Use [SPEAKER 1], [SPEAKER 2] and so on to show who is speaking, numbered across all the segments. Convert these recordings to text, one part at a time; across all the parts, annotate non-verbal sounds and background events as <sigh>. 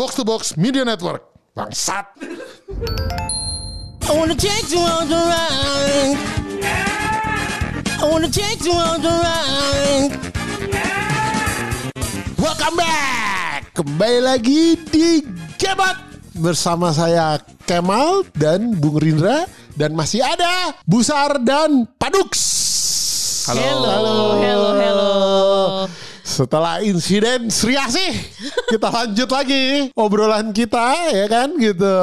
[SPEAKER 1] Box to Box Media Network. Bangsat.
[SPEAKER 2] I wanna take you on the ride. I wanna take you on the ride.
[SPEAKER 1] Welcome back. Kembali lagi di Gebat bersama saya Kemal dan Bung Rindra dan masih ada Busar dan Padux.
[SPEAKER 3] Hello, hello, hello.
[SPEAKER 1] Setelah insiden Sri Asih, kita lanjut lagi obrolan kita ya kan gitu.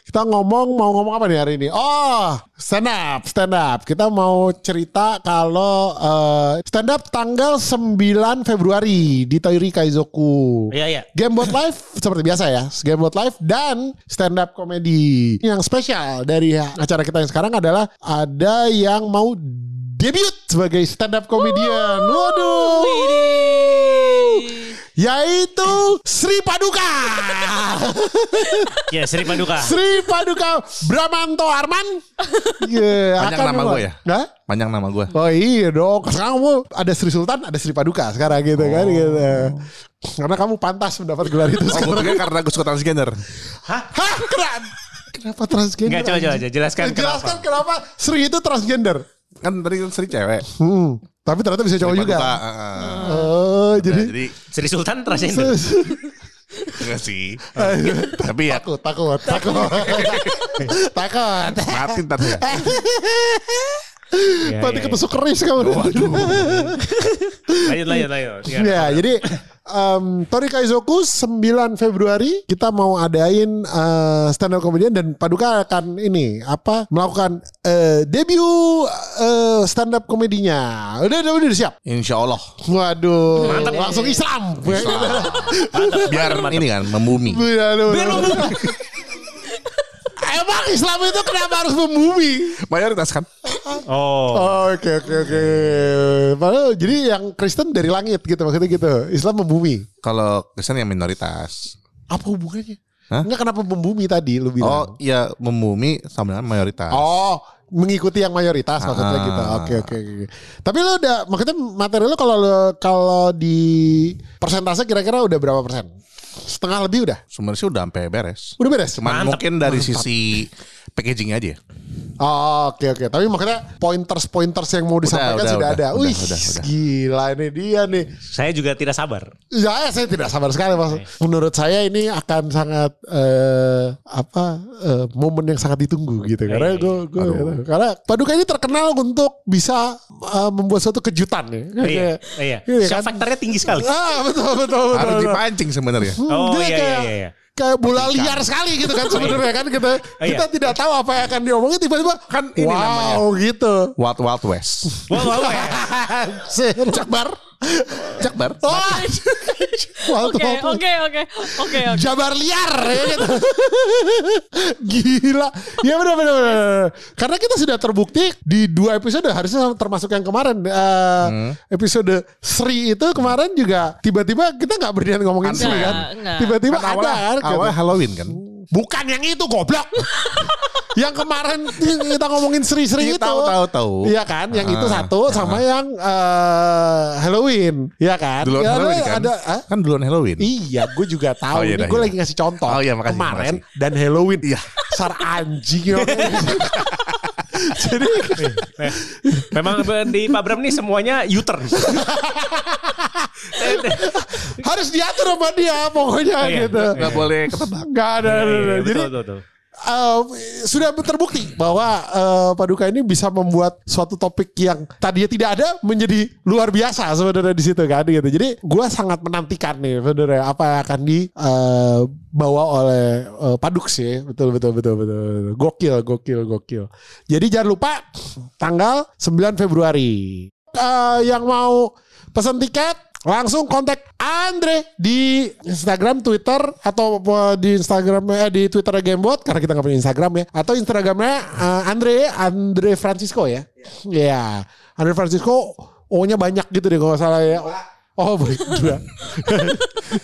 [SPEAKER 1] Kita ngomong mau ngomong apa nih hari ini? Oh, stand up, stand up. Kita mau cerita kalau eh, stand up tanggal 9 Februari di Toiri Kaizoku.
[SPEAKER 3] Iya, iya.
[SPEAKER 1] Game Live <laughs> seperti biasa ya, Game Live dan stand up comedy. Yang spesial dari acara kita yang sekarang adalah ada yang mau debut sebagai stand up comedian. Waduh. Yaitu Sri Paduka.
[SPEAKER 3] Ya, Sri Paduka.
[SPEAKER 1] Sri Paduka Bramanto Arman. Iya,
[SPEAKER 4] Panjang
[SPEAKER 1] akan
[SPEAKER 4] nama gue ya?
[SPEAKER 1] Hah?
[SPEAKER 4] Panjang nama gue.
[SPEAKER 1] Oh iya dong. Sekarang kamu ada Sri Sultan, ada Sri Paduka sekarang gitu kan gitu. Karena kamu pantas mendapat gelar itu
[SPEAKER 4] Oh, gue karena gue suka transgender.
[SPEAKER 1] Hah? Kenapa? Kenapa transgender?
[SPEAKER 3] Enggak, coba, coba,
[SPEAKER 1] anjing?
[SPEAKER 3] jelaskan
[SPEAKER 1] Jelaskan kenapa Sri itu transgender.
[SPEAKER 4] Kan tadi kan Sri cewek.
[SPEAKER 1] Hmm. Tapi ternyata bisa cowok juga.
[SPEAKER 4] Uh, uh.
[SPEAKER 1] Oh, jadi
[SPEAKER 4] jadi
[SPEAKER 3] Sri Sultan transgender.
[SPEAKER 4] enggak sih. <laughs> Tapi ya
[SPEAKER 1] takut, takut, takut. <laughs> takut.
[SPEAKER 4] mati ntar ya. <laughs>
[SPEAKER 3] Ya,
[SPEAKER 1] Mati
[SPEAKER 3] ya,
[SPEAKER 1] ketusuk keris kamu. <laughs>
[SPEAKER 3] Lanjut, lanjut, lanjut. Ya.
[SPEAKER 1] Ya, jadi um, Tori Kaizoku 9 Februari kita mau adain uh, stand up comedian dan Paduka akan ini apa melakukan uh, debut uh, stand up komedinya. Udah, udah, udah siap.
[SPEAKER 4] Insya Allah.
[SPEAKER 1] Waduh,
[SPEAKER 3] Mantap.
[SPEAKER 1] langsung Islam.
[SPEAKER 4] Biar <laughs> ini kan membumi.
[SPEAKER 1] Waduh, Emang Islam itu kenapa harus membumi?
[SPEAKER 4] Mayoritas kan.
[SPEAKER 3] Oh.
[SPEAKER 1] Oh, Oke oke oke. Padahal jadi yang Kristen dari langit gitu maksudnya gitu. Islam membumi.
[SPEAKER 4] Kalau Kristen yang minoritas.
[SPEAKER 1] Apa hubungannya?
[SPEAKER 4] Hah?
[SPEAKER 1] Enggak kenapa membumi tadi lu
[SPEAKER 4] Oh
[SPEAKER 1] bilang?
[SPEAKER 4] iya membumi sama dengan mayoritas.
[SPEAKER 1] Oh, mengikuti yang mayoritas maksudnya
[SPEAKER 4] Ah.
[SPEAKER 1] gitu. Oke oke oke. Tapi lu udah maksudnya materi lu kalau kalau di persentase kira-kira udah berapa persen? Setengah lebih udah.
[SPEAKER 4] Sebenarnya sih udah sampai beres.
[SPEAKER 1] Udah beres.
[SPEAKER 4] Cuman
[SPEAKER 3] Mantap.
[SPEAKER 4] mungkin dari sisi packaging aja.
[SPEAKER 1] Oh, oke oke. Tapi maksudnya pointers-pointers yang mau disampaikan
[SPEAKER 4] udah,
[SPEAKER 1] sudah
[SPEAKER 4] udah,
[SPEAKER 1] ada.
[SPEAKER 4] udah,
[SPEAKER 1] Wih,
[SPEAKER 4] udah, udah.
[SPEAKER 1] gila ini dia nih.
[SPEAKER 3] Saya juga tidak sabar.
[SPEAKER 1] Ya, saya tidak sabar sekali mas. Menurut saya ini akan sangat eh, apa eh, momen yang sangat ditunggu gitu. Karena
[SPEAKER 3] Iya,
[SPEAKER 1] gue, gue karena Paduka ini terkenal untuk bisa eh, membuat suatu kejutan ya.
[SPEAKER 3] Oh, iya,
[SPEAKER 1] Kayak-
[SPEAKER 3] iya.
[SPEAKER 1] Iya,
[SPEAKER 3] Shock
[SPEAKER 1] kan?
[SPEAKER 3] factornya tinggi sekali.
[SPEAKER 1] Ah betul betul betul.
[SPEAKER 4] Harus
[SPEAKER 1] betul.
[SPEAKER 4] dipancing sebenarnya.
[SPEAKER 3] Oh,
[SPEAKER 1] Dia
[SPEAKER 3] iya,
[SPEAKER 1] kayak,
[SPEAKER 3] iya, iya.
[SPEAKER 1] Kayak bola liar sekali gitu kan sebenarnya kan kita <laughs>
[SPEAKER 3] iya.
[SPEAKER 1] kita tidak tahu apa yang akan diomongin tiba-tiba kan
[SPEAKER 4] ini
[SPEAKER 1] wow
[SPEAKER 4] namanya.
[SPEAKER 1] gitu.
[SPEAKER 4] Wild Wild West.
[SPEAKER 3] Wah, wah, wah.
[SPEAKER 1] Jakbar.
[SPEAKER 4] Jakbar. <laughs>
[SPEAKER 1] Wild
[SPEAKER 5] Oke, oke, oke, oke, oke.
[SPEAKER 1] Jabar liar ya gitu. <laughs> Gila. Ya benar benar. Karena kita sudah terbukti di dua episode harusnya termasuk yang kemarin eh, episode Sri itu kemarin juga tiba-tiba kita nggak berniat ngomongin Sri kan. Tiba-tiba
[SPEAKER 4] Kan
[SPEAKER 1] ada kan.
[SPEAKER 4] awalnya Halloween kan.
[SPEAKER 1] Bukan yang itu goblok. <laughs> yang kemarin kita ngomongin Sri-Sri
[SPEAKER 4] Iya,
[SPEAKER 1] itu.
[SPEAKER 4] tahu, tahu, tahu.
[SPEAKER 1] Iya kan, yang itu
[SPEAKER 4] Ah,
[SPEAKER 1] satu sama yang eh, Halloween, Iya kan?
[SPEAKER 4] Duluan
[SPEAKER 1] Ya,
[SPEAKER 4] Halloween kan.
[SPEAKER 1] Ada, ah?
[SPEAKER 4] Kan duluan Halloween.
[SPEAKER 1] Iya, gue juga <laughs> tahu.
[SPEAKER 4] Oh, iya
[SPEAKER 1] Ini gue
[SPEAKER 4] iya.
[SPEAKER 1] lagi ngasih contoh.
[SPEAKER 4] Oh, iya, makasih,
[SPEAKER 1] Kemarin
[SPEAKER 4] makasih.
[SPEAKER 1] dan Halloween. Iya. Sar anjing. ya. <laughs> Jadi
[SPEAKER 3] Eh, Memang di Pak Bram nih semuanya U-turn.
[SPEAKER 1] Harus diatur sama dia pokoknya
[SPEAKER 3] Iya,
[SPEAKER 1] gitu.
[SPEAKER 3] iya.
[SPEAKER 4] Nggak boleh ketebak.
[SPEAKER 1] Gak ada.
[SPEAKER 3] Iya, iya,
[SPEAKER 1] Jadi
[SPEAKER 3] betul, betul, betul.
[SPEAKER 1] eh, sudah terbukti bahwa eh, Paduka ini bisa membuat suatu topik yang tadinya tidak ada menjadi luar biasa sebenarnya di situ kan gitu. Jadi gue sangat menantikan nih sebenarnya apa yang akan dibawa oleh eh, Paduk sih. Betul betul betul betul. betul. Gokil gokil gokil. Jadi jangan lupa tanggal 9 Februari. Eh, yang mau pesan tiket langsung kontak Andre di Instagram, Twitter atau eh, di Instagram eh, di Twitter Gamebot karena kita nggak punya Instagram ya atau Instagramnya eh, Andre Andre Francisco ya. Iya, Andre Francisco O-nya banyak gitu deh kalau nggak salah ya. Oh, baik dua.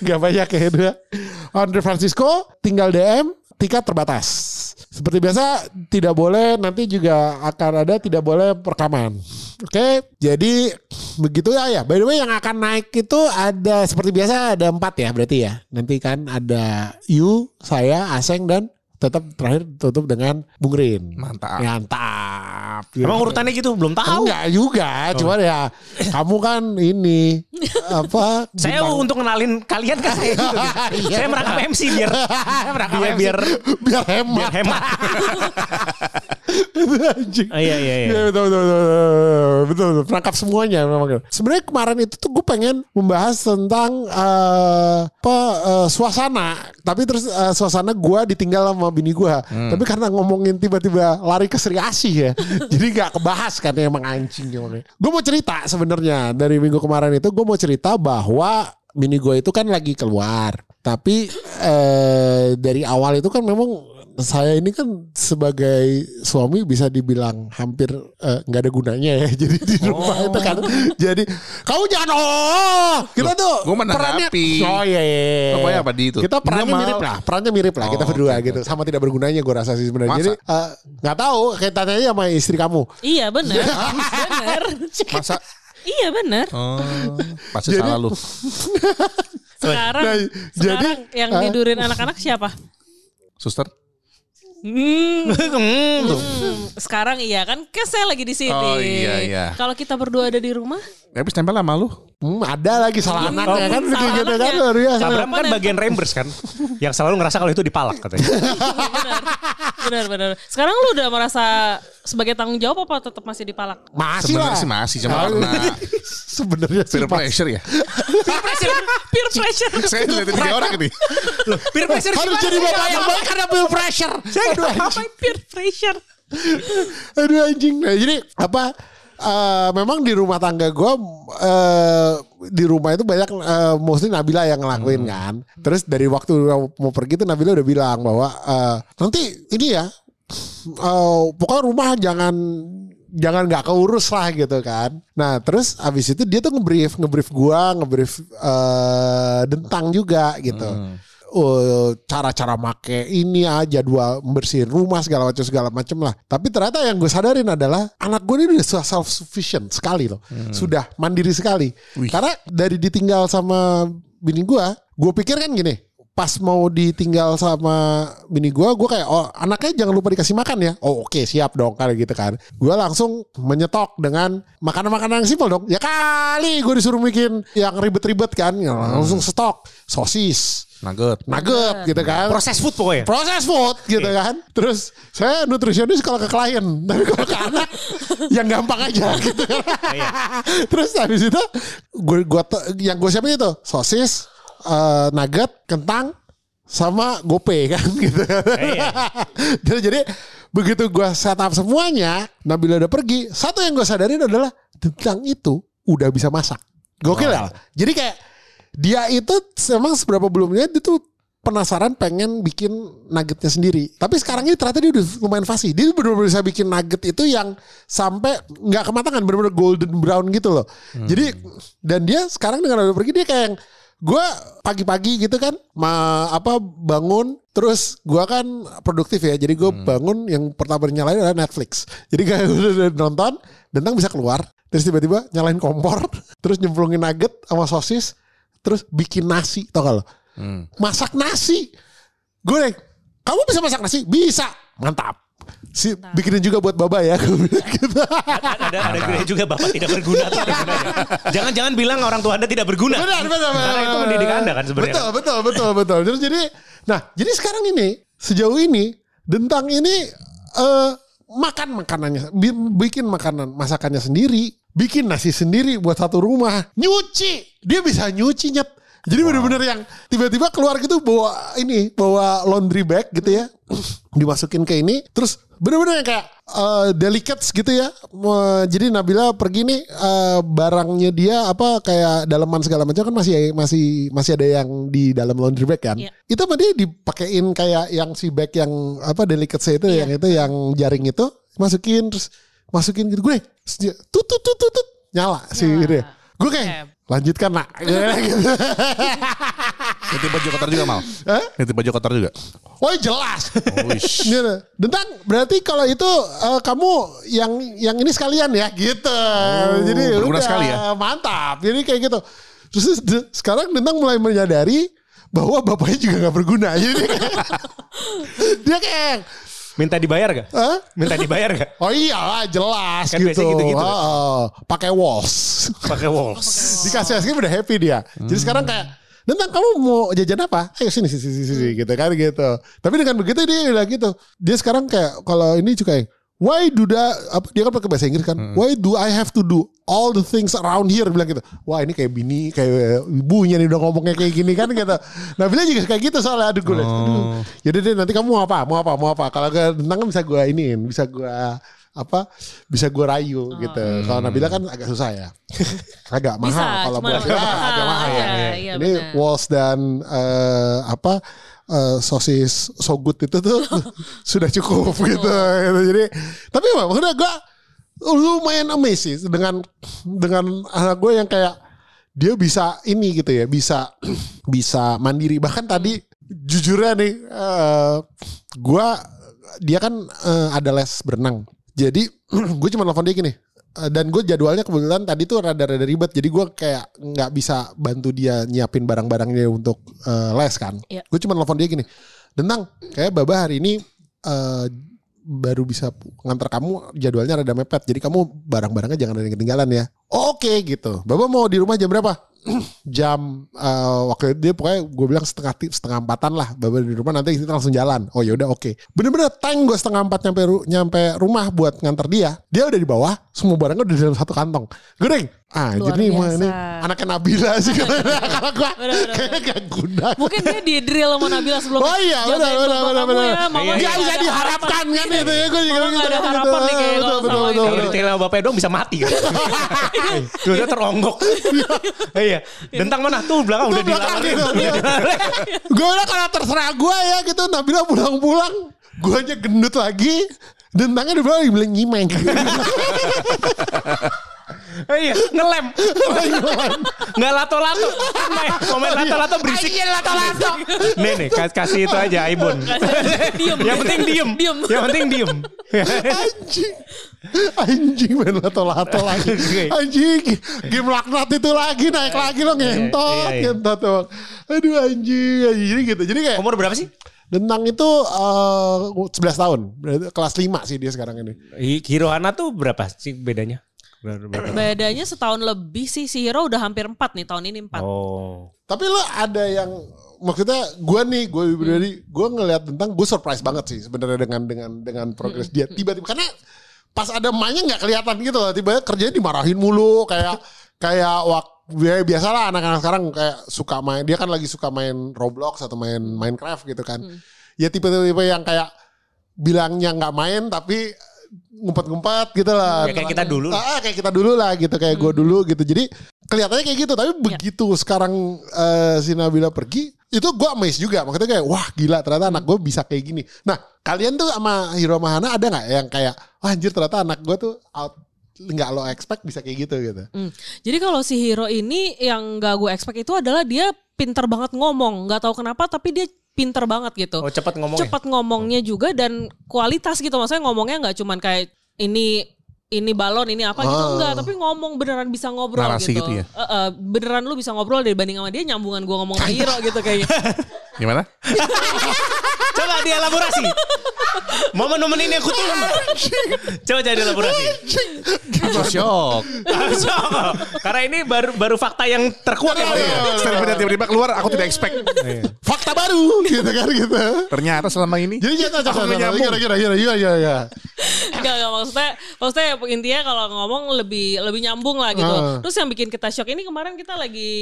[SPEAKER 1] Gak banyak ya dua. Andre Francisco tinggal DM, tiket terbatas. Seperti biasa tidak boleh nanti juga akan ada tidak boleh perekaman. Oke, jadi begitu ya ya. By the way yang akan naik itu ada seperti biasa ada empat ya berarti ya. Nanti kan ada you, saya, Aseng dan tetap terakhir tutup dengan Bung Rin.
[SPEAKER 4] Mantap.
[SPEAKER 1] Mantap.
[SPEAKER 3] Emang urutannya gitu belum tahu.
[SPEAKER 1] Enggak juga, cuman ya kamu kan ini <laughs> apa?
[SPEAKER 3] Saya
[SPEAKER 1] bintang-
[SPEAKER 3] untuk kenalin kalian kan saya gitu. <laughs>
[SPEAKER 1] Iya.
[SPEAKER 3] saya merangkap MC biar <laughs> merangkap
[SPEAKER 1] biar
[SPEAKER 3] MC.
[SPEAKER 1] biar biar hemat.
[SPEAKER 3] biar hemat.
[SPEAKER 1] Anjing.
[SPEAKER 3] Oh, iya iya iya.
[SPEAKER 1] Iya, betul, betul, betul, betul, betul, betul. Perangkap semuanya memang. Sebenarnya kemarin itu tuh gue pengen membahas tentang eh, apa eh, suasana, tapi terus eh, suasana gue ditinggal sama bini gue. Tapi karena ngomongin tiba-tiba lari ke Sri Asih ya, <laughs> jadi nggak kebahas kan emang anjing. Gue mau cerita sebenarnya dari minggu kemarin itu gue mau cerita bahwa bini gue itu kan lagi keluar, tapi eh, dari awal itu kan memang saya ini kan sebagai suami bisa dibilang hampir eh, nggak ada gunanya ya <laughs> jadi di rumah itu kan jadi kamu jangan oh kita tuh
[SPEAKER 4] gua menanggapi.
[SPEAKER 1] oh iya iya iya.
[SPEAKER 4] Pokoknya apa di itu?
[SPEAKER 1] kita perannya
[SPEAKER 4] Nggak
[SPEAKER 1] mirip lah perannya mirip lah kita
[SPEAKER 4] Oh,
[SPEAKER 1] berdua
[SPEAKER 4] oke,
[SPEAKER 1] gitu sama tidak bergunanya gue rasa sih sebenarnya jadi eh, nggak tahu kayak tanya aja sama istri kamu
[SPEAKER 5] Iya benar. <laughs> benar.
[SPEAKER 4] Masa
[SPEAKER 5] Iya benar.
[SPEAKER 4] oh, pasti salah lu. <laughs>
[SPEAKER 5] Sekarang
[SPEAKER 1] Nah,
[SPEAKER 5] sekarang
[SPEAKER 1] jadi,
[SPEAKER 5] yang
[SPEAKER 1] ah.
[SPEAKER 5] tidurin anak-anak siapa?
[SPEAKER 4] Suster.
[SPEAKER 5] Hmm,
[SPEAKER 3] Hmm,
[SPEAKER 5] hmm, sekarang iya kan kan saya lagi di sini.
[SPEAKER 4] Oh, iya, iya.
[SPEAKER 5] Kalau kita berdua ada di rumah,
[SPEAKER 4] Habis nempel sama lu.
[SPEAKER 1] Hmm, ada lagi salah anaknya kan
[SPEAKER 5] salah
[SPEAKER 1] gitu kan
[SPEAKER 5] anaknya.
[SPEAKER 1] luar biasa
[SPEAKER 3] Sabram kan bagian Rembers kan yang selalu ngerasa kalau itu dipalak katanya. <laughs>
[SPEAKER 5] benar, benar, benar. Sekarang lu udah merasa sebagai tanggung jawab apa tetap masih dipalak?
[SPEAKER 1] masih lah
[SPEAKER 4] Sebenarnya sih masih cuma
[SPEAKER 1] Ah,
[SPEAKER 4] karena <laughs>
[SPEAKER 1] sebenarnya sih
[SPEAKER 4] peer pressure ya.
[SPEAKER 5] Peer pressure, peer pressure. <laughs>
[SPEAKER 4] Saya lihat tiga orang ini.
[SPEAKER 3] Peer pressure
[SPEAKER 1] harus jadi bapak terbaik karena peer pressure aduh anjing.
[SPEAKER 5] Apa peer pressure?
[SPEAKER 1] Aduh anjing. Nah, jadi apa? Eh, memang di rumah tangga gue eh di rumah itu banyak eh, mostly Nabila yang ngelakuin kan. Terus dari waktu mau pergi tuh Nabila udah bilang bahwa eh, nanti ini ya eh, pokoknya rumah jangan jangan nggak keurus lah gitu kan. Nah terus abis itu dia tuh ngebrief ngebrief gua ngebrief eh, dentang juga gitu. Oh, cara-cara make ini ah jadwal bersihin rumah segala macam segala macam lah. Tapi ternyata yang gue sadarin adalah anak gue ini udah self sufficient sekali loh, sudah mandiri sekali. Karena dari ditinggal sama bini gue, gue pikir kan gini, pas mau ditinggal sama bini gue, gue kayak oh anaknya jangan lupa dikasih makan ya. Oh oke siap dong kayak gitu kan. Gue langsung menyetok dengan makanan-makanan yang simpel dong. Ya kali gue disuruh bikin yang ribet-ribet kan, Ya, langsung stok sosis
[SPEAKER 4] Nugget.
[SPEAKER 1] nugget gitu kan.
[SPEAKER 3] Proses food pokoknya.
[SPEAKER 1] Proses food gitu kan. Terus saya nutrisionis kalau ke klien, tapi kalau ke anak <laughs> yang gampang aja gitu. <laughs> Terus habis itu gue gua te- yang gue siapin itu sosis, eh, nugget, kentang sama gope <laughs> kan gitu. <laughs> Jadi, jadi begitu gue setup semuanya, Nabila udah pergi, satu yang gue sadarin adalah tentang itu udah bisa masak. Gokil ya. Jadi kayak dia itu emang seberapa belumnya dia tuh penasaran pengen bikin nuggetnya sendiri. Tapi sekarang ini ternyata dia udah lumayan fasih. Dia benar-benar bisa bikin nugget itu yang sampai nggak kematangan, benar-benar golden brown gitu loh. Jadi dan dia sekarang dengan udah pergi dia kayak yang gue pagi-pagi gitu kan, ma apa bangun terus gua kan produktif ya. Jadi gue bangun yang pertama nyalain adalah Netflix. Jadi kayak udah nonton, Dentang bisa keluar, terus tiba-tiba nyalain kompor, <laughs> terus nyemplungin nugget sama sosis, terus bikin nasi, tau gak lo? Masak nasi. Gue deh, kamu bisa masak nasi? Bisa. Mantap. Si, bikinin juga buat Baba ya. <laughs> Gitu.
[SPEAKER 3] ada ada gunanya juga bapak tidak berguna. tuh ada. Jangan-jangan bilang orang tua anda tidak berguna.
[SPEAKER 1] Benar, benar, benar.
[SPEAKER 3] Karena itu mendidik anda kan sebenarnya.
[SPEAKER 1] Betul, betul, betul, betul. Terus jadi, nah, jadi sekarang ini sejauh ini Dentang ini eh makan makanannya, bi- bikin makanan masakannya sendiri, bikin nasi sendiri buat satu rumah, nyuci, dia bisa nyuci nyet. Jadi bener-bener yang tiba-tiba keluar gitu bawa ini, bawa laundry bag gitu ya, dimasukin ke ini, terus bener-bener yang kayak eh, delicates gitu ya. Mau- Jadi Nabila pergi nih eh, barangnya dia apa kayak daleman segala macam kan masih masih masih ada yang di dalam laundry bag kan.
[SPEAKER 5] Iya.
[SPEAKER 1] Itu sama dia dipakein kayak yang si bag yang apa delicates itu
[SPEAKER 5] Iya.
[SPEAKER 1] yang itu yang jaring itu masukin terus masukin gitu gue tut tut tut tut, tut nyala si
[SPEAKER 5] Nyala.
[SPEAKER 1] ini. Gue kayak lanjutkan nak. Gitu. <laughs>
[SPEAKER 4] Nitip baju kotor juga mal.
[SPEAKER 1] Hah?
[SPEAKER 4] Nitip baju kotor juga.
[SPEAKER 1] Oh jelas.
[SPEAKER 4] Wish. <laughs>
[SPEAKER 1] Gitu. Tentang berarti kalau itu eh, kamu yang yang ini sekalian ya gitu. Jadi
[SPEAKER 4] Oh, berguna
[SPEAKER 1] udah,
[SPEAKER 4] sekali ya?
[SPEAKER 1] Mantap. Jadi kayak gitu. Terus de- sekarang Tentang mulai menyadari bahwa bapaknya juga nggak berguna. <laughs> Jadi dia kayak
[SPEAKER 3] Minta dibayar gak?
[SPEAKER 1] Hah?
[SPEAKER 3] Minta dibayar gak? <laughs>
[SPEAKER 1] Oh iyalah jelas
[SPEAKER 3] Kan
[SPEAKER 1] gitu. Heeh. Pakai walls.
[SPEAKER 3] Pakai walls. <laughs>
[SPEAKER 1] Dikasih es krim udah happy dia. Jadi sekarang kayak Tentang kamu mau jajan apa? Ayo sini sini sini, sini gitu kan gitu. Tapi dengan begitu dia udah gitu. Dia sekarang kayak kalau ini juga kayak Why do that? Apa, dia kan pakai bahasa Inggris kan. Why do I have to do all the things around here? Bilang gitu. Wah ini kayak bini, kayak ibunya nih udah ngomongnya kayak gini kan gitu. Nah Bila juga kayak gitu soalnya. Aduh gue aduh. Yaudah deh nanti kamu mau apa? Mau apa? Mau apa? Kalau gue tentang kan bisa gue iniin. Bisa gue apa? Bisa gue rayu gitu. Kalau Nabila kan agak susah ya. <laughs> agak mahal kalau buat
[SPEAKER 5] agak mahal, <laughs>
[SPEAKER 1] agak mahal ya.
[SPEAKER 5] iya, iya,
[SPEAKER 1] Ini
[SPEAKER 5] benar.
[SPEAKER 1] walls dan eh, apa eh, sosis so good itu tuh <laughs> sudah cukup gitu. Jadi tapi apa? Maksudnya gue lumayan amazed sih dengan dengan anak gue yang kayak dia bisa ini gitu ya bisa <clears throat> bisa mandiri. Bahkan tadi jujurnya nih eh gue dia kan eh, ada les berenang. Jadi <clears throat> gue cuma telepon dia gini dan gue jadwalnya kebetulan tadi tuh rada-rada ribet. Jadi gue kayak nggak bisa bantu dia nyiapin barang-barangnya untuk eh, les kan.
[SPEAKER 5] Iya.
[SPEAKER 1] gue cuma telepon dia gini tentang kayak baba hari ini eh, baru bisa ngantar kamu jadwalnya rada mepet. Jadi kamu barang-barangnya jangan ada yang ketinggalan ya. Oke gitu. Baba mau di rumah jam berapa jam eh, waktu itu dia pokoknya gue bilang setengah ti- setengah empatan lah baba di rumah nanti kita langsung jalan oh yaudah oke bener-bener tank gue setengah empat nyampe ru- nyampe rumah buat nganter dia dia udah di bawah semua barangnya udah di dalam satu kantong gue deng ah
[SPEAKER 5] Luar
[SPEAKER 1] jadi mah ini
[SPEAKER 5] biasa.
[SPEAKER 1] anaknya Nabila sih <laughs> kalau gue kayaknya gak guna
[SPEAKER 5] Mungkin dia di drill sama Nabila sebelum
[SPEAKER 1] Oh iya benar benar benar benar.
[SPEAKER 5] ya, Mama
[SPEAKER 3] Iya,
[SPEAKER 1] Gak
[SPEAKER 5] nggak
[SPEAKER 1] bisa diharapkan kan gitu ya gue juga gitu.
[SPEAKER 5] nggak ada
[SPEAKER 1] gitu.
[SPEAKER 5] harapan nih kayak
[SPEAKER 1] Betul
[SPEAKER 5] kalau
[SPEAKER 3] ditinggal sama bapaknya doang bisa mati kan. Terusnya teronggok. Iya. Dentang mana? Tuh belakang udah
[SPEAKER 1] Tuh,
[SPEAKER 3] dilamarin.
[SPEAKER 1] gitu. <laughs> Gue udah kalau terserah gue ya gitu Nabila pulang-pulang gue aja gendut lagi dan tangannya di belakang bilang nyimeng.
[SPEAKER 3] Oh iya, ngelem. Nggak lato-lato. Mau main lato-lato berisik.
[SPEAKER 1] Iya lato-lato.
[SPEAKER 3] Nih nih, kas- kasih itu aja Aibon.
[SPEAKER 5] Diem.
[SPEAKER 3] Yang penting. Diem. Yang penting diem.
[SPEAKER 1] Anjing. Anjing main lato-lato lagi. Anjing. Game laknat itu lagi naik lagi lo ngentot.
[SPEAKER 3] Iya, iya.
[SPEAKER 1] Ngentot tuh. Aduh anjing. anjing. Jadi gitu. Jadi kayak
[SPEAKER 3] Umur berapa sih?
[SPEAKER 1] Dentang itu eh, 11 tahun. Berarti kelas 5 sih dia sekarang ini.
[SPEAKER 3] Hi- Hirohana tuh berapa sih bedanya?
[SPEAKER 5] Bedanya setahun lebih sih si Hero udah hampir 4 nih tahun ini 4.
[SPEAKER 3] Oh.
[SPEAKER 1] Tapi lo ada yang maksudnya gue nih gue pribadi gue ngelihat tentang gue surprise banget sih sebenarnya dengan dengan dengan progres dia. Tiba-tiba karena pas ada emaknya nggak kelihatan gitu loh. Tiba-tiba kerjanya dimarahin mulu kayak kayak wak ya biasalah anak-anak sekarang kayak suka main dia kan lagi suka main Roblox atau main Minecraft gitu kan. Ya tipe-tipe yang kayak bilangnya nggak main tapi ngumpet-ngumpet gitu lah.
[SPEAKER 3] Ya, kayak kita dulu.
[SPEAKER 1] ah, kayak kita dulu lah gitu kayak gue dulu gitu. Jadi kelihatannya kayak gitu tapi begitu sekarang eh, si Nabila pergi itu gue amazed juga maksudnya kayak wah gila ternyata anak gue bisa kayak gini nah kalian tuh sama Hiro Mahana ada nggak yang kayak wah anjir ternyata anak gue tuh out nggak lo expect bisa kayak gitu gitu
[SPEAKER 5] Hmm. Jadi kalau si Hero ini yang gak gue expect itu adalah dia pinter banget ngomong. Gak tahu kenapa tapi dia pinter banget gitu.
[SPEAKER 3] Oh, cepat ngomongnya.
[SPEAKER 5] Cepat ngomongnya juga dan kualitas gitu. Maksudnya ngomongnya nggak cuman kayak ini ini balon ini apa gitu
[SPEAKER 1] Ah.
[SPEAKER 5] enggak tapi ngomong beneran bisa ngobrol
[SPEAKER 4] Narasi
[SPEAKER 5] gitu.
[SPEAKER 4] gitu ya?
[SPEAKER 5] Eh, eh, beneran lu bisa ngobrol dibanding sama dia nyambungan gua ngomong sama gitu kayaknya. <laughs>
[SPEAKER 4] Gimana? <laughs>
[SPEAKER 3] Coba dielaborasi. Momen-momen ini aku tuh. Coba jadi elaborasi.
[SPEAKER 4] Shock.
[SPEAKER 3] Karena ini baru baru fakta yang terkuat ya. Pak.
[SPEAKER 4] Statement tiba-tiba keluar aku tidak expect.
[SPEAKER 1] fakta baru gitu kan gitu
[SPEAKER 4] Ternyata selama ini
[SPEAKER 1] jadi
[SPEAKER 4] nggak nyambung.
[SPEAKER 1] kira kira kira kira kira kira
[SPEAKER 5] Enggak, enggak maksudnya maksudnya intinya kalau ngomong lebih lebih nyambung lah gitu.
[SPEAKER 1] Ah.
[SPEAKER 5] Terus yang bikin kita shock ini kemarin kita lagi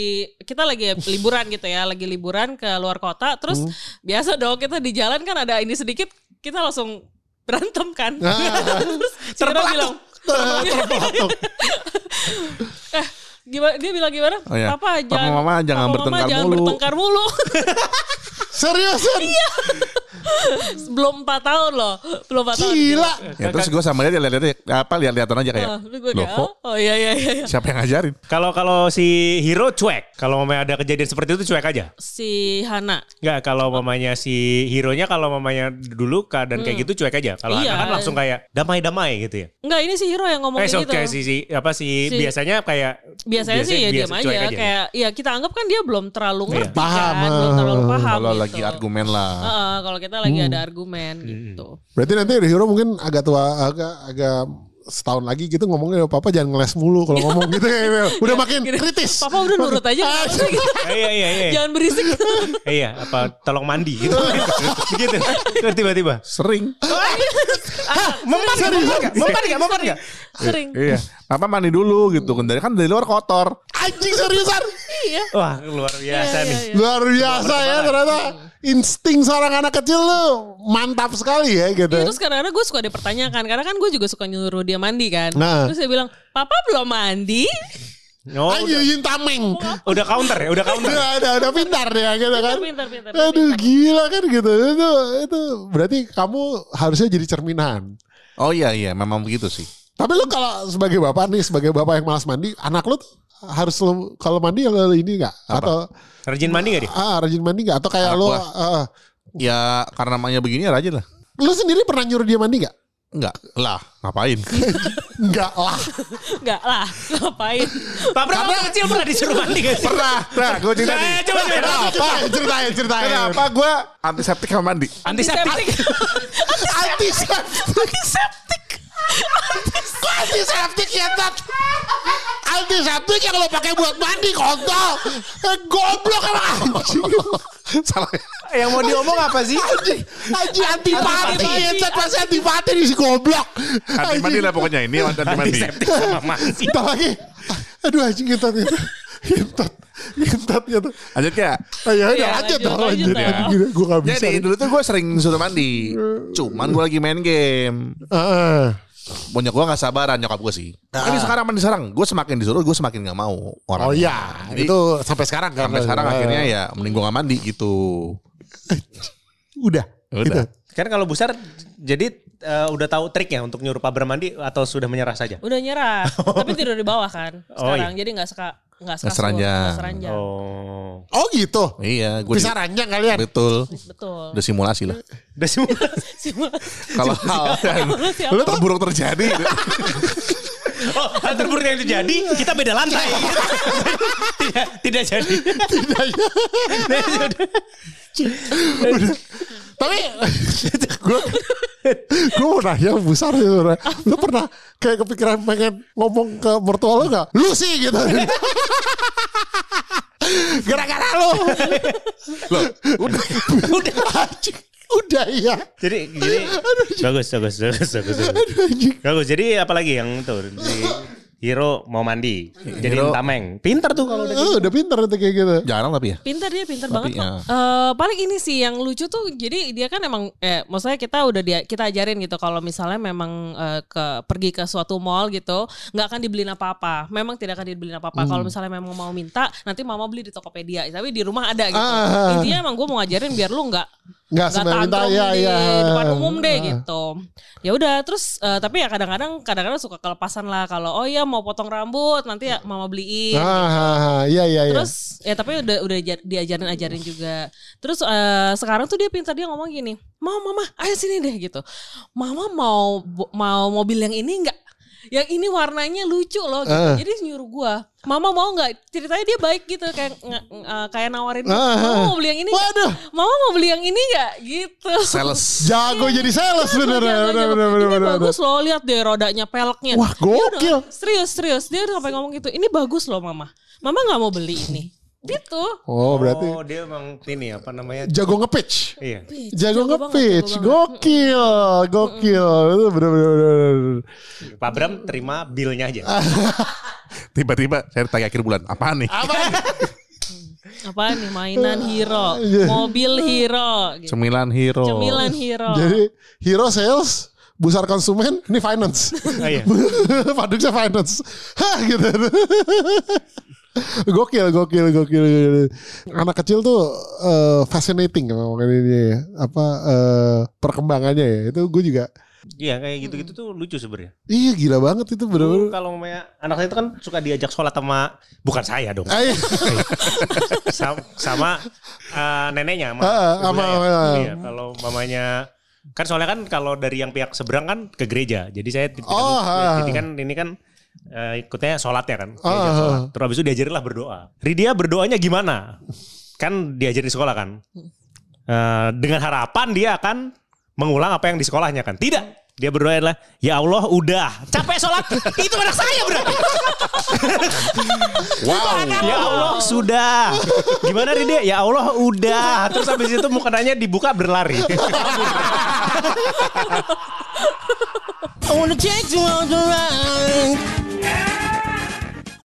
[SPEAKER 5] kita lagi liburan gitu ya, lagi liburan ke luar kota. Terus
[SPEAKER 1] Hmm.
[SPEAKER 5] biasa dong kita di jalan kan ada ini sedikit kita langsung berantem kan.
[SPEAKER 1] Ah. <laughs>
[SPEAKER 5] Terus si bilang <laughs>
[SPEAKER 1] terpelatuk <laughs>
[SPEAKER 5] eh gimana dia bilang gimana?
[SPEAKER 4] Oh iya.
[SPEAKER 5] Papa
[SPEAKER 4] Papa
[SPEAKER 5] jangan
[SPEAKER 4] mama jangan
[SPEAKER 5] papa
[SPEAKER 4] bertengkar
[SPEAKER 5] jangan
[SPEAKER 4] mulu."
[SPEAKER 5] bertengkar mulu.
[SPEAKER 1] seriusan <laughs>
[SPEAKER 5] Belum 4 tahun loh. Belum 4 tahun.
[SPEAKER 1] Gila.
[SPEAKER 4] Ya, terus gue sama dia lihat-lihat apa lihat-lihatan aja kayak.
[SPEAKER 5] Gue
[SPEAKER 4] Loh
[SPEAKER 5] kayak,
[SPEAKER 4] kok
[SPEAKER 5] oh iya iya iya. iya.
[SPEAKER 4] siapa yang ngajarin?
[SPEAKER 3] Kalau kalau si Hiro cuek. Kalau mamanya ada kejadian seperti itu cuek aja.
[SPEAKER 5] Si Hana.
[SPEAKER 3] Enggak, kalau mamanya si Hero-nya kalau mamanya dulu keadaan kayak gitu cuek aja. Kalau
[SPEAKER 5] Iya.
[SPEAKER 3] anak kan langsung kayak damai-damai gitu ya.
[SPEAKER 5] Enggak ini si Hiro yang ngomong
[SPEAKER 3] Eh, so,
[SPEAKER 5] gitu.
[SPEAKER 3] kayak si, si apa si,
[SPEAKER 5] Si-
[SPEAKER 3] biasanya kayak
[SPEAKER 5] biasanya sih ya
[SPEAKER 3] biasa-
[SPEAKER 5] diam aja,
[SPEAKER 3] cuek
[SPEAKER 5] kayak ya kita anggap kan dia belum terlalu
[SPEAKER 3] Iya.
[SPEAKER 5] ngerti
[SPEAKER 1] Paham,
[SPEAKER 5] kan, belum terlalu paham
[SPEAKER 4] Kalau
[SPEAKER 5] gitu.
[SPEAKER 4] lagi argumen lah.
[SPEAKER 5] Heeh, kalau kita lagi ada argumen gitu.
[SPEAKER 1] Berarti nanti Hero mungkin agak tua, agak agak setahun lagi gitu ngomongnya papa jangan ngeles mulu kalau ngomong gitu ya. <laughs> Udah makin
[SPEAKER 5] Gini,
[SPEAKER 1] kritis.
[SPEAKER 5] Papa udah nurut aja.
[SPEAKER 1] Ah,
[SPEAKER 5] gitu?
[SPEAKER 3] Eh, iya iya iya.
[SPEAKER 5] Jangan berisik.
[SPEAKER 3] Eh, iya, apa tolong mandi gitu. Begitu. <laughs> Terus tiba-tiba.
[SPEAKER 4] Sering.
[SPEAKER 3] Mempan enggak? Mempan enggak? Mempan enggak? Mempan enggak?
[SPEAKER 5] Sering.
[SPEAKER 4] Iya. Papa mandi dulu gitu. Dari kan dari luar kotor.
[SPEAKER 1] Anjing seriusan.
[SPEAKER 5] Iya.
[SPEAKER 3] Wah, luar biasa
[SPEAKER 5] Iya,
[SPEAKER 3] nih.
[SPEAKER 5] iya, iya.
[SPEAKER 1] Luar biasa ya ternyata insting seorang anak kecil lu mantap sekali ya gitu.
[SPEAKER 5] Ya, terus kadang-kadang gue suka dipertanyakan Karena kan gue juga suka nyuruh dia mandi kan
[SPEAKER 1] Nah.
[SPEAKER 5] Terus dia bilang Papa belum mandi
[SPEAKER 3] Oh,
[SPEAKER 1] Ayo
[SPEAKER 3] udah,
[SPEAKER 1] Yin Tameng.
[SPEAKER 3] udah counter ya, udah counter.
[SPEAKER 1] Udah, udah, udah pintar dia gitu kan.
[SPEAKER 5] Pintar, pintar,
[SPEAKER 1] Aduh
[SPEAKER 5] pintar.
[SPEAKER 1] gila kan gitu. Itu itu berarti kamu harusnya jadi cerminan.
[SPEAKER 4] Oh iya iya memang begitu sih.
[SPEAKER 1] Tapi lu kalau sebagai bapak nih, sebagai bapak yang malas mandi, anak lu tuh harus lu kalau mandi lu ini enggak atau
[SPEAKER 3] Rajin mandi gak dia?
[SPEAKER 1] ah rajin mandi enggak atau kayak
[SPEAKER 4] Anak
[SPEAKER 1] lu
[SPEAKER 4] gua.
[SPEAKER 1] ah,
[SPEAKER 4] Ya karena namanya begini ya rajin lah.
[SPEAKER 1] lu sendiri pernah nyuruh dia mandi enggak?
[SPEAKER 4] Enggak lah ngapain? <laughs>
[SPEAKER 1] Enggak lah.
[SPEAKER 5] Enggak lah Ngapain
[SPEAKER 3] Pak Bram waktu kecil pernah disuruh mandi gak sih?
[SPEAKER 4] Pernah. Nah gue cerita nih.
[SPEAKER 3] Eh, coba coba.
[SPEAKER 1] Ceritain, ceritain, ceritain.
[SPEAKER 4] Kenapa gue antiseptik sama mandi?
[SPEAKER 3] Antiseptik.
[SPEAKER 1] Antiseptik. <laughs>
[SPEAKER 5] Antiseptik
[SPEAKER 1] Kok antiseptik ya Tat? Antiseptik yang lo pakai buat mandi kontol. Eh, goblok emang anjing.
[SPEAKER 4] Salah.
[SPEAKER 3] Yang mau diomong apa sih?
[SPEAKER 1] Anjing, anjing antipati ya Tat. Pasti antipati nih si goblok.
[SPEAKER 4] Anti mandi lah pokoknya ini anti mandi.
[SPEAKER 3] Antiseptik sama mandi.
[SPEAKER 1] Entah lagi. Aduh anjing ngentot itu. Ngentot. Ngentot gitu.
[SPEAKER 4] Lanjut ya.
[SPEAKER 1] Ayo udah lanjut
[SPEAKER 5] lanjut,
[SPEAKER 1] dong.
[SPEAKER 5] lanjut
[SPEAKER 1] Lanjut. Gue gak bisa.
[SPEAKER 4] Jadi dulu tuh gue sering suruh mandi. Cuman gue lagi main game.
[SPEAKER 1] Heeh.
[SPEAKER 4] Banyak gue gak sabaran nyokap gue sih. Ini sekarang mandi sekarang. Gue semakin disuruh gue semakin gak mau. Orang
[SPEAKER 1] Oh iya.
[SPEAKER 4] Jadi,
[SPEAKER 1] Itu sampai sekarang kan.
[SPEAKER 4] sampai sekarang
[SPEAKER 1] Eh,
[SPEAKER 4] akhirnya ya mending gue gak mandi gitu. <laughs>
[SPEAKER 1] Udah.
[SPEAKER 4] Udah.
[SPEAKER 1] Gitu.
[SPEAKER 3] Kan kalau besar jadi eh, udah tahu triknya untuk nyuruh Pak Bram mandi atau sudah menyerah saja?
[SPEAKER 5] Udah nyerah <laughs> Tapi tidur di bawah kan
[SPEAKER 3] Oh,
[SPEAKER 5] Sekarang Jadi gak suka
[SPEAKER 4] Nggak seranjang.
[SPEAKER 5] Seranjang
[SPEAKER 3] Oh.
[SPEAKER 1] Oh gitu.
[SPEAKER 4] Iya, gue
[SPEAKER 1] Bisa ranjang kalian.
[SPEAKER 4] betul.
[SPEAKER 5] Betul
[SPEAKER 4] Udah simulasi lah.
[SPEAKER 3] Udah.
[SPEAKER 5] Simulasi <laughs>
[SPEAKER 4] Kalau hal yang
[SPEAKER 5] apa?
[SPEAKER 4] terburuk terjadi, <laughs>
[SPEAKER 3] Oh, hal terburuk yang terjadi, kita beda lantai. <laughs> tidak, tidak jadi.
[SPEAKER 1] Tapi <laughs> gue gue mau nanya besar itu. Lu pernah kayak kepikiran pengen ngomong ke mertua lu gak? Lu sih gitu. <laughs> Gara-gara lu.
[SPEAKER 4] loh, <laughs> udah
[SPEAKER 1] Udah. Udah iya.
[SPEAKER 3] Jadi, jadi bagus, bagus, bagus, bagus, bagus.
[SPEAKER 1] Aduh anjing.
[SPEAKER 3] Bagus. Jadi apalagi yang tuh si Hero mau mandi, jadi
[SPEAKER 4] Hero-
[SPEAKER 3] tameng. Pinter tuh kalau udah gitu.
[SPEAKER 1] Oh, udah pinter itu kayak gitu.
[SPEAKER 4] jarang tapi ya.
[SPEAKER 5] Pintar dia, pintar
[SPEAKER 4] Tapi,
[SPEAKER 5] banget kok.
[SPEAKER 4] ya.
[SPEAKER 5] Eh, paling ini sih yang lucu tuh, jadi dia kan emang, eh, maksudnya kita udah dia kita ajarin gitu kalau misalnya memang eh, ke pergi ke suatu mall gitu, nggak akan dibeliin apa-apa. Memang tidak akan dibeliin apa-apa. Kalau
[SPEAKER 1] Hmm.
[SPEAKER 5] misalnya memang mau minta, nanti mama beli di Tokopedia. Tapi di rumah ada gitu.
[SPEAKER 1] Ah.
[SPEAKER 5] Intinya emang gue mau ngajarin biar lu nggak
[SPEAKER 1] Nggak
[SPEAKER 5] nggak tantrum
[SPEAKER 1] ya
[SPEAKER 5] di
[SPEAKER 1] ya.
[SPEAKER 5] depan umum deh gitu. Ya udah terus eh, tapi ya kadang-kadang kadang-kadang suka kelepasan lah kalau oh iya mau potong rambut nanti ya mama beliin.
[SPEAKER 1] Ah, ah, ah, iya iya iya.
[SPEAKER 5] Terus ya tapi udah udah ja- diajarin ajarin juga. Terus eh, sekarang tuh dia pintar dia ngomong gini, "Mau mama, ayo sini deh." gitu. "Mama mau mau mobil yang ini enggak?" Yang ini warnanya lucu loh gitu.
[SPEAKER 1] Ah.
[SPEAKER 5] Jadi nyuruh gua, "Mama mau nggak?" Ceritanya dia baik gitu kayak eh, kayak nawarin. "Mama mau beli yang ini?" nggak?"
[SPEAKER 1] Waduh.
[SPEAKER 5] "Mama mau beli yang ini enggak?" gitu.
[SPEAKER 4] Sales. <laughs>
[SPEAKER 1] Jago jadi sales bener bener bener bener
[SPEAKER 5] bagus loh lihat deh rodanya peleknya.
[SPEAKER 1] Wah,
[SPEAKER 5] udah-
[SPEAKER 1] gokil.
[SPEAKER 5] serius serius dia udah sampai ngomong gitu. Ini bagus loh mama. Mama nggak mau beli ini. Gitu.
[SPEAKER 1] Oh berarti
[SPEAKER 3] Oh, dia emang ini apa namanya?
[SPEAKER 1] jago nge-pitch.
[SPEAKER 3] Iya.
[SPEAKER 1] Jago
[SPEAKER 5] banget,
[SPEAKER 1] nge-pitch,
[SPEAKER 5] jago banget.
[SPEAKER 1] gokil, gokil, itu bener-bener.
[SPEAKER 3] Pak Bram terima bilnya aja. <laughs>
[SPEAKER 4] Tiba-tiba saya tanya akhir bulan, apaan nih?
[SPEAKER 5] Apa <laughs> nih mainan hero, <laughs> mobil hero, gitu.
[SPEAKER 4] Cemilan hero.
[SPEAKER 5] cemilan hero.
[SPEAKER 1] Jadi hero sales, besar konsumen, ini finance.
[SPEAKER 3] Oh, iya.
[SPEAKER 1] Paduknya finance. Hah gitu. <laughs> gokil, gokil, gokil. Anak kecil tuh eh, fascinating memang ini ya. Apa eh, perkembangannya ya. Itu gue juga
[SPEAKER 3] Iya kayak gitu-gitu tuh lucu sebenarnya.
[SPEAKER 1] Iya gila banget itu bener-bener.
[SPEAKER 3] Kalau namanya anak saya itu kan suka diajak sholat sama bukan saya dong,
[SPEAKER 1] Ah, iya. <laughs>
[SPEAKER 3] sama, sama eh, neneknya sama,
[SPEAKER 1] Ah, ah, sama-
[SPEAKER 3] saya.
[SPEAKER 1] ah.
[SPEAKER 3] Iya, kalau mamanya kan soalnya kan kalau dari yang pihak seberang kan ke gereja. Jadi saya titipkan,
[SPEAKER 1] Oh, ah.
[SPEAKER 3] kan ini kan eh, ikutnya sholatnya kan.
[SPEAKER 1] Ah,
[SPEAKER 3] Diajak
[SPEAKER 1] ah.
[SPEAKER 3] sholat. Terus habis itu diajarin lah berdoa. Ridia berdoanya gimana? Kan diajarin di sekolah kan. Eh, dengan harapan dia akan mengulang apa yang di sekolahnya kan. Tidak. Dia berdoa adalah, ya Allah udah capek sholat. <laughs> Itu anak saya berarti. <laughs>
[SPEAKER 4] Wow.
[SPEAKER 3] Ya Allah sudah. Gimana Ridia? Ya Allah udah. Terus habis itu mukanya dibuka berlari. <laughs>
[SPEAKER 2] I wanna take you on the ride.